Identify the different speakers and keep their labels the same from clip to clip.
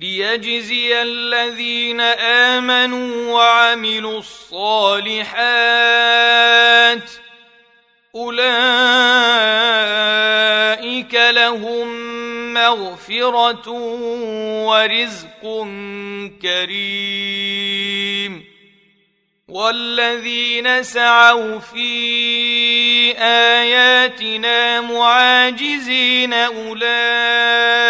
Speaker 1: ليجزي الذين امنوا وعملوا الصالحات اولئك لهم مغفره ورزق كريم والذين سعوا في اياتنا معاجزين اولئك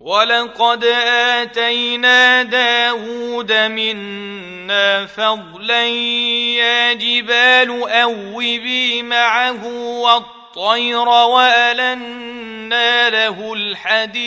Speaker 1: ولقد اتينا داود منا فضلا يا جبال اوبي معه والطير والنا له الحديد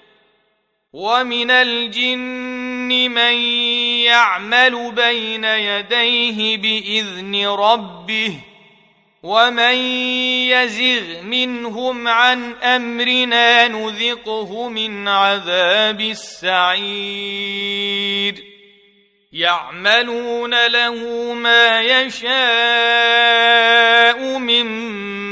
Speaker 1: ومن الجن من يعمل بين يديه باذن ربه ومن يزغ منهم عن امرنا نذقه من عذاب السعير يعملون له ما يشاء من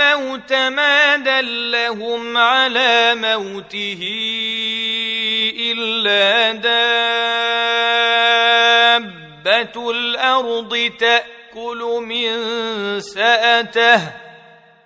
Speaker 1: الموت ما دلهم على موته إلا دابة الأرض تأكل من سأته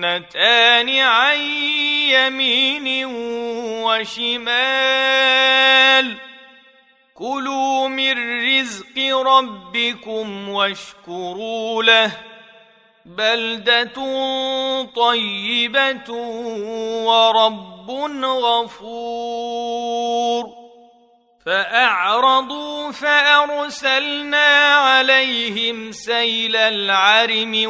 Speaker 1: جنتان عن يمين وشمال. كلوا من رزق ربكم واشكروا له. بلدة طيبة ورب غفور. فأعرضوا فأرسلنا عليهم سيل العرم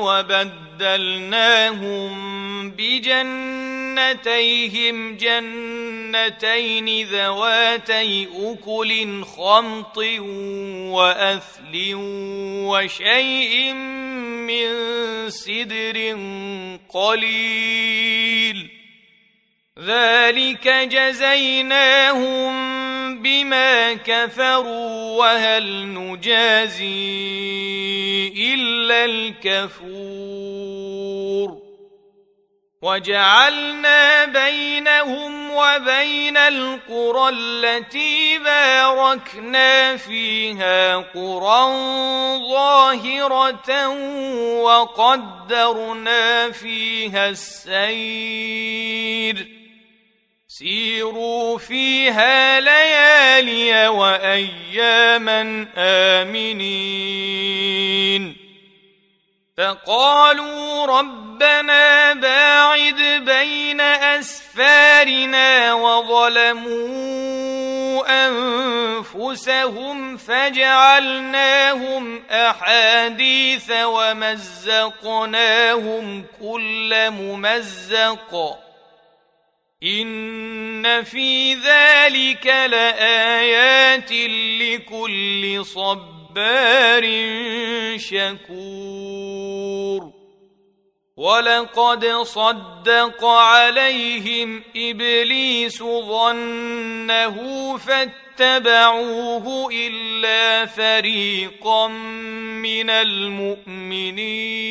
Speaker 1: وبدلناهم بجنتيهم جنتين ذواتي أكل خمط وأثل وشيء من سدر قليل ذلك جزيناهم بما كفروا وهل نجازي الا الكفور وجعلنا بينهم وبين القرى التي باركنا فيها قرى ظاهره وقدرنا فيها السير سيروا فيها ليالي وأياما آمنين. فقالوا ربنا باعد بين أسفارنا وظلموا أنفسهم فجعلناهم أحاديث ومزقناهم كل ممزق. ان في ذلك لايات لكل صبار شكور ولقد صدق عليهم ابليس ظنه فاتبعوه الا فريقا من المؤمنين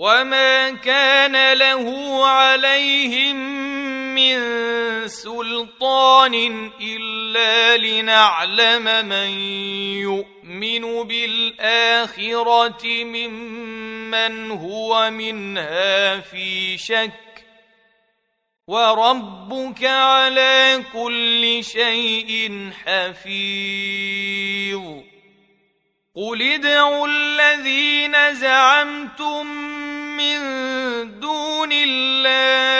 Speaker 1: وما كان له عليهم من سلطان الا لنعلم من يؤمن بالاخره ممن هو منها في شك وربك على كل شيء حفيظ قل ادعوا الذين زعمتم من دون الله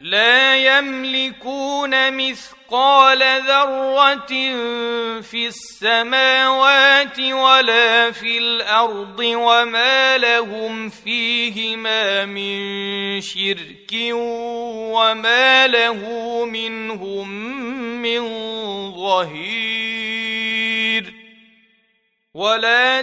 Speaker 1: لا يملكون مثقال ذرة في السماوات ولا في الأرض وما لهم فيهما من شرك وما له منهم من ظهير ولا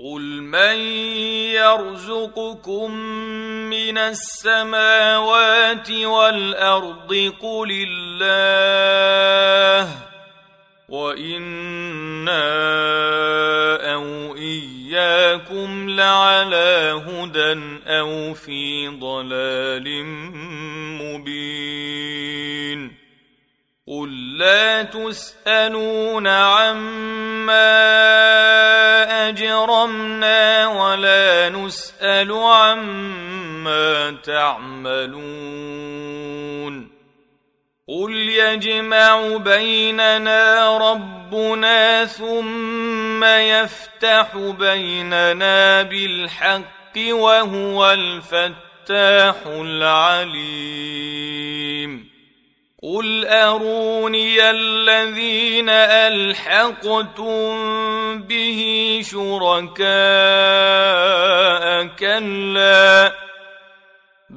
Speaker 1: قل من يرزقكم من السماوات والارض قل الله وأنا أو اياكم لعلى هدى أو في ضلال مبين قل لا تسالون عما تعملون قل يجمع بيننا ربنا ثم يفتح بيننا بالحق وهو الفتاح العليم. قل أروني الذين ألحقتم به شركاء كلا.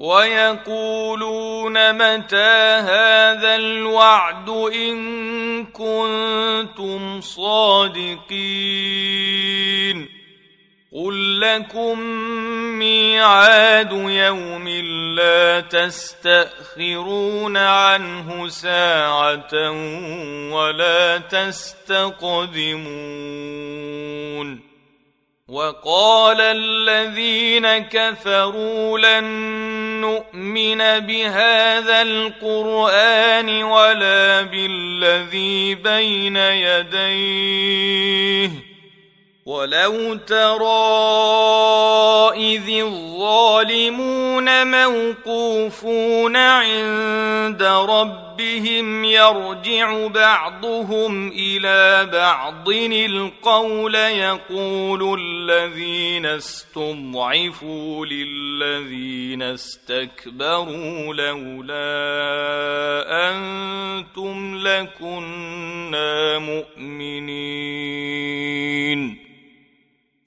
Speaker 1: ويقولون متى هذا الوعد إن كنتم صادقين قل لكم ميعاد يوم لا تستأخرون عنه ساعة ولا تستقدمون وقال الذين كفروا لن نؤمن بهذا القرآن ولا بالذي بين يديه. ولو ترى اذ الظالمون موقوفون عند ربهم يرجع بعضهم إلى بعض. القول يقول الذين استضعفوا للذين استكبروا لولا أنتم لكنا مؤمنين.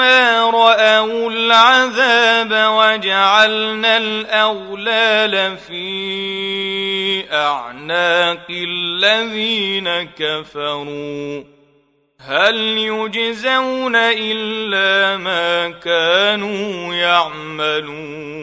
Speaker 1: راوا العذاب وجعلنا الاغلال في اعناق الذين كفروا هل يجزون الا ما كانوا يعملون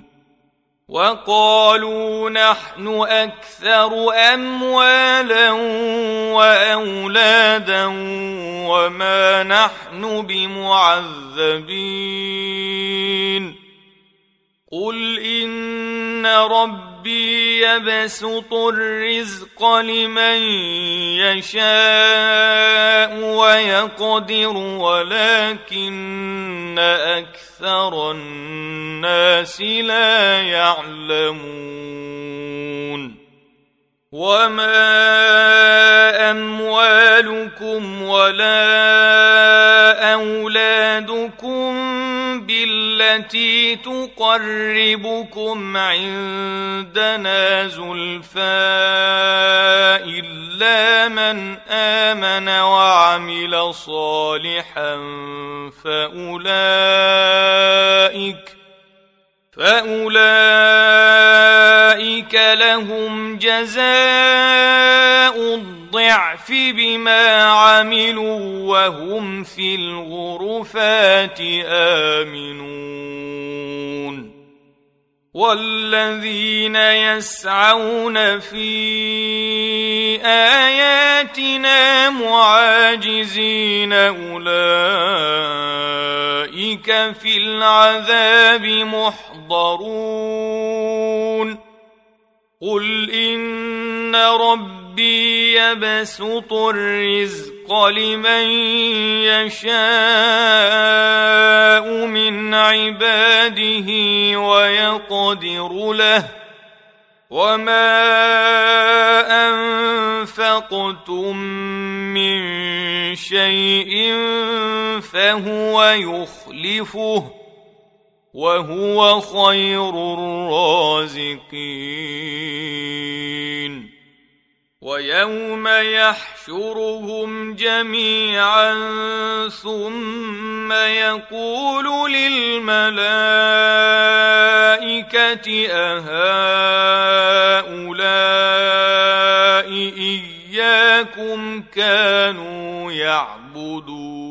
Speaker 1: وقالوا نحن أكثر أموالا وأولادا وما نحن بمعذبين. قل إن ربي يبسط الرزق لمن يشاء ويقدر ولكن أكثر الناس لا يعلمون. وما أموالكم ولا تقربكم عندنا زلفى إلا من آمن وعمل صالحا فأولئك فأولئك لهم جزاء الضعف بما عملوا وهم في الغرفات آمنون. والذين يسعون في آياتنا معاجزين أولئك في العذاب محضرون. قل إن ربي يبسط الرزق لمن يشاء من عباده ويقدر له وما أنفقتم من شيء فهو يخلفه وهو خير الرازقين ويوم يحشرهم جميعا ثم يقول للملائكة أهؤلاء إياكم كانوا يعبدون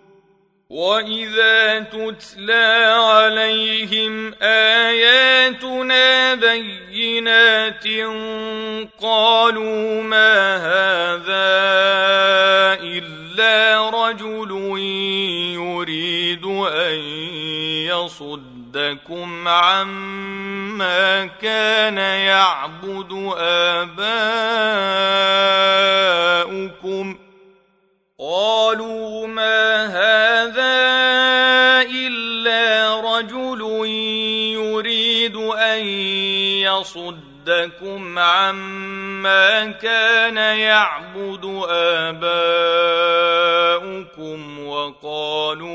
Speaker 1: واذا تتلى عليهم اياتنا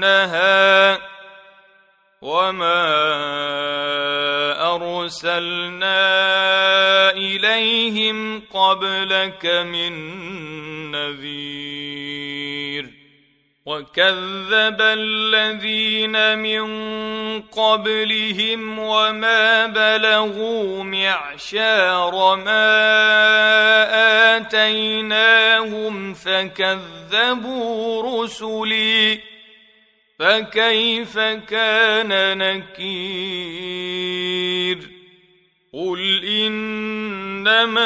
Speaker 1: يدرسونها وما أرسلنا إليهم قبلك من نذير وكذب الذين من قبلهم وما بلغوا معشار ما آتيناهم فكذبوا رسلي فكيف كان نكير قل إنما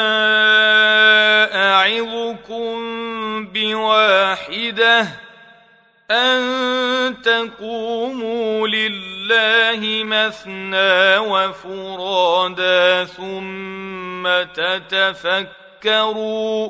Speaker 1: أعظكم بواحدة أن تقوموا لله مثنى وفرادا ثم تتفكروا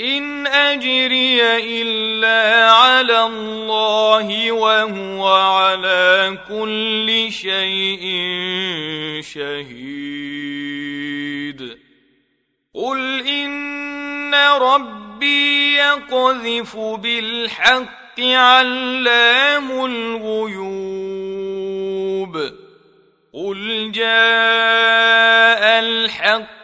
Speaker 1: إن أجري إلا على الله وهو على كل شيء شهيد. قل إن ربي يقذف بالحق علام الغيوب. قل جاء الحق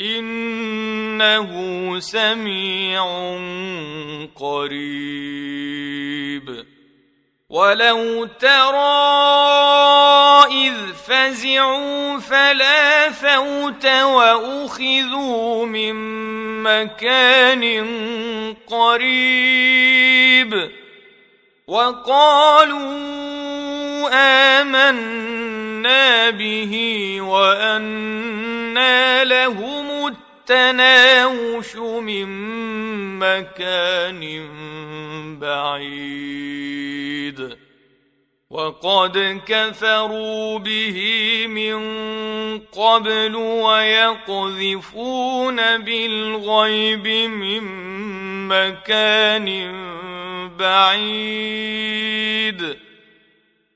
Speaker 1: إنه سميع قريب. ولو ترى اذ فزعوا فلا فوت واخذوا من مكان قريب. وقالوا امنا به وانى لهم التناوش من مكان بعيد وقد كفروا به من قبل ويقذفون بالغيب من مكان بعيد